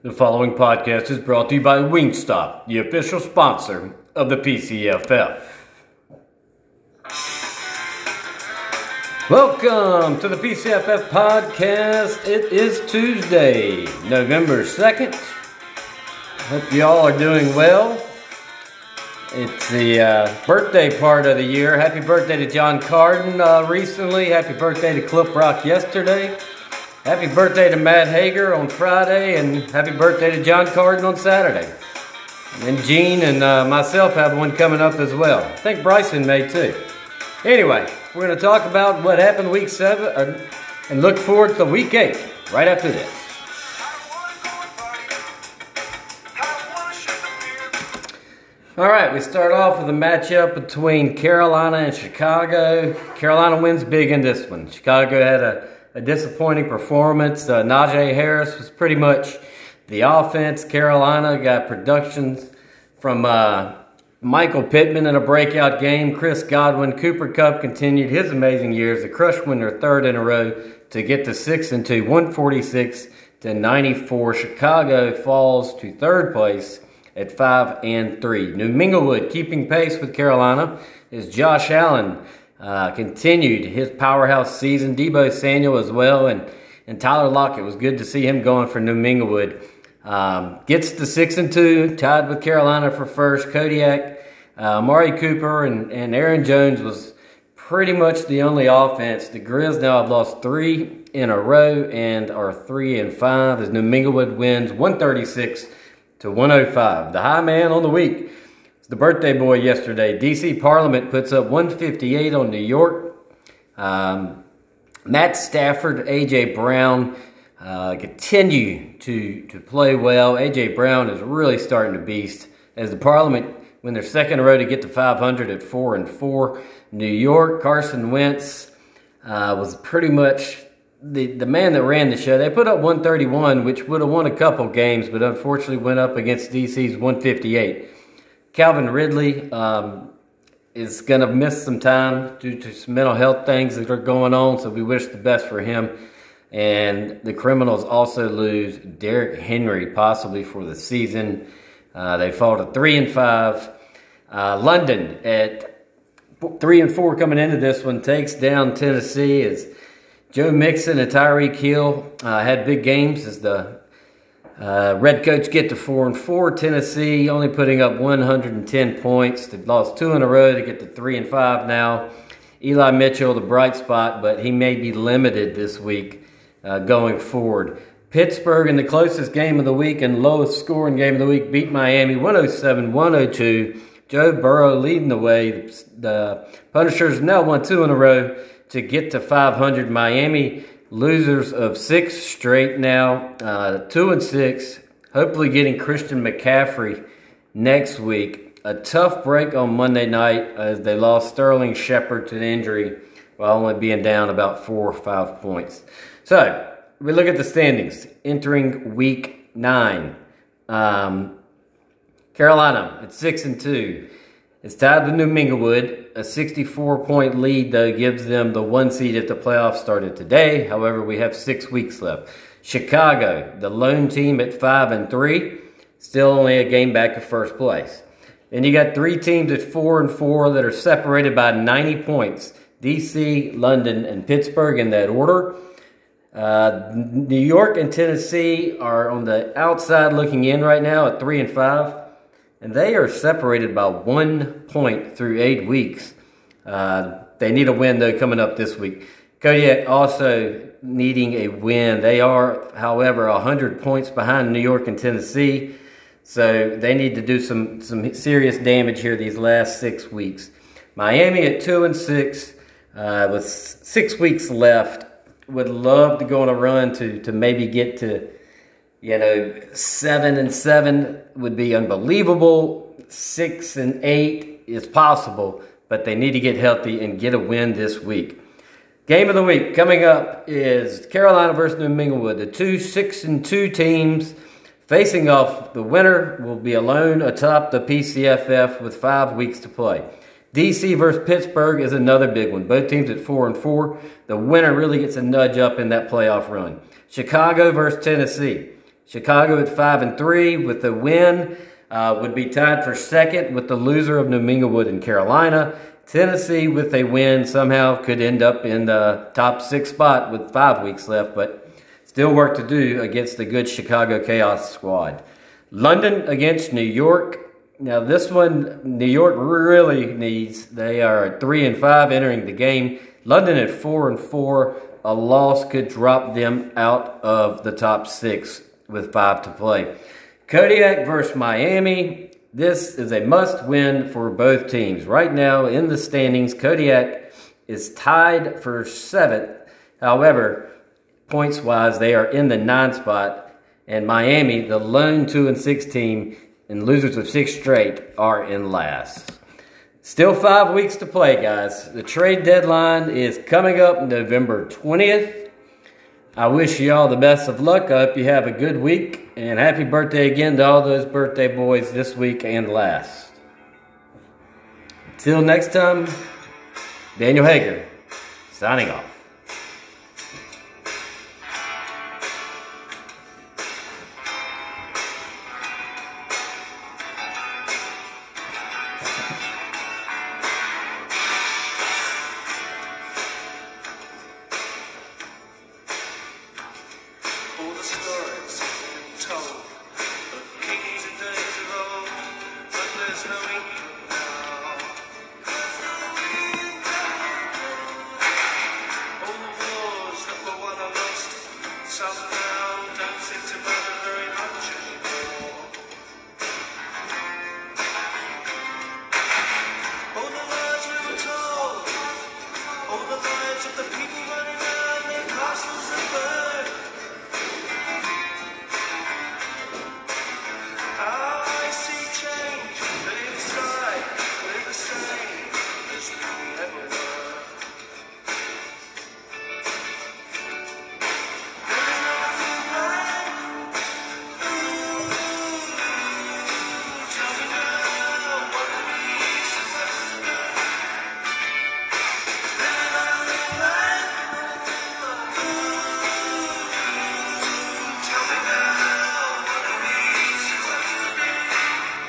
The following podcast is brought to you by Wingstop, the official sponsor of the PCFF. Welcome to the PCFF podcast. It is Tuesday, November 2nd. Hope you all are doing well. It's the uh, birthday part of the year. Happy birthday to John Carden uh, recently. Happy birthday to Cliff Rock yesterday. Happy birthday to Matt Hager on Friday, and happy birthday to John Carden on Saturday. And Gene and uh, myself have one coming up as well. I think Bryson may too. Anyway, we're going to talk about what happened week seven uh, and look forward to week eight right after this. All right, we start off with a matchup between Carolina and Chicago. Carolina wins big in this one. Chicago had a, a disappointing performance. Uh, Najee Harris was pretty much the offense. Carolina got productions from uh, Michael Pittman in a breakout game. Chris Godwin, Cooper Kupp continued his amazing years. The Crush win their third in a row to get to six and two, 146 to 94. Chicago falls to third place at five and three. New Minglewood keeping pace with Carolina is Josh Allen. Uh, continued his powerhouse season. Deebo Samuel as well, and and Tyler Lockett was good to see him going for New Minglewood. Um, gets to six and two, tied with Carolina for first. Kodiak, uh, Cooper, and, and Aaron Jones was pretty much the only offense. The Grizz now have lost three in a row and are three and five as New Minglewood wins 136 to 105. The high man on the week the birthday boy yesterday. DC Parliament puts up 158 on New York. Um, Matt Stafford, AJ Brown uh, continue to to play well. AJ Brown is really starting to beast as the Parliament win their second row to get to 500 at four and four. New York, Carson Wentz uh, was pretty much the, the man that ran the show, they put up 131, which would have won a couple games, but unfortunately went up against DC's 158. Calvin Ridley um, is going to miss some time due to some mental health things that are going on, so we wish the best for him. And the Criminals also lose Derrick Henry, possibly for the season. Uh, they fall to three and five. Uh, London at three and four coming into this one takes down Tennessee as Joe Mixon and Tyreek Hill uh, had big games as the uh, Red Coats get to four and four. Tennessee only putting up 110 points. They've lost two in a row to get to three and five now. Eli Mitchell, the bright spot, but he may be limited this week uh, going forward. Pittsburgh in the closest game of the week and lowest scoring game of the week beat Miami 107 102. Joe Burrow leading the way. The Punishers now won two in a row to get to 500. Miami losers of six straight now, uh, two and six. Hopefully, getting Christian McCaffrey next week. A tough break on Monday night as they lost Sterling Shepard to an injury while only being down about four or five points. So, we look at the standings entering week nine. Um, Carolina at six and two. It's tied with New Minglewood. A 64 point lead, though, gives them the one seed if the playoffs started today. However, we have six weeks left. Chicago, the lone team at 5 and 3, still only a game back of first place. And you got three teams at 4 and 4 that are separated by 90 points DC, London, and Pittsburgh in that order. Uh, New York and Tennessee are on the outside looking in right now at 3 and 5 and they are separated by one point through eight weeks. Uh, they need a win though coming up this week. Kodiak also needing a win. They are, however, hundred points behind New York and Tennessee, so they need to do some some serious damage here these last six weeks. Miami at two and six uh, with six weeks left. Would love to go on a run to to maybe get to you know, seven and seven would be unbelievable. Six and eight is possible, but they need to get healthy and get a win this week. Game of the week coming up is Carolina versus New Minglewood. The two six and two teams facing off. The winner will be alone atop the PCFF with five weeks to play. DC versus Pittsburgh is another big one. Both teams at four and four. The winner really gets a nudge up in that playoff run. Chicago versus Tennessee. Chicago at five and three with the win uh, would be tied for second with the loser of New Minglewood and Carolina. Tennessee with a win somehow could end up in the top six spot with five weeks left, but still work to do against the good Chicago Chaos squad. London against New York. Now this one, New York really needs. They are three and five entering the game. London at four and four. A loss could drop them out of the top six with five to play. Kodiak versus Miami. This is a must win for both teams. Right now in the standings, Kodiak is tied for seventh. However, points wise, they are in the nine spot. And Miami, the lone two and six team and losers of six straight, are in last. Still five weeks to play, guys. The trade deadline is coming up November 20th. I wish you all the best of luck. I hope you have a good week. And happy birthday again to all those birthday boys this week and last. Till next time, Daniel Hager, signing off.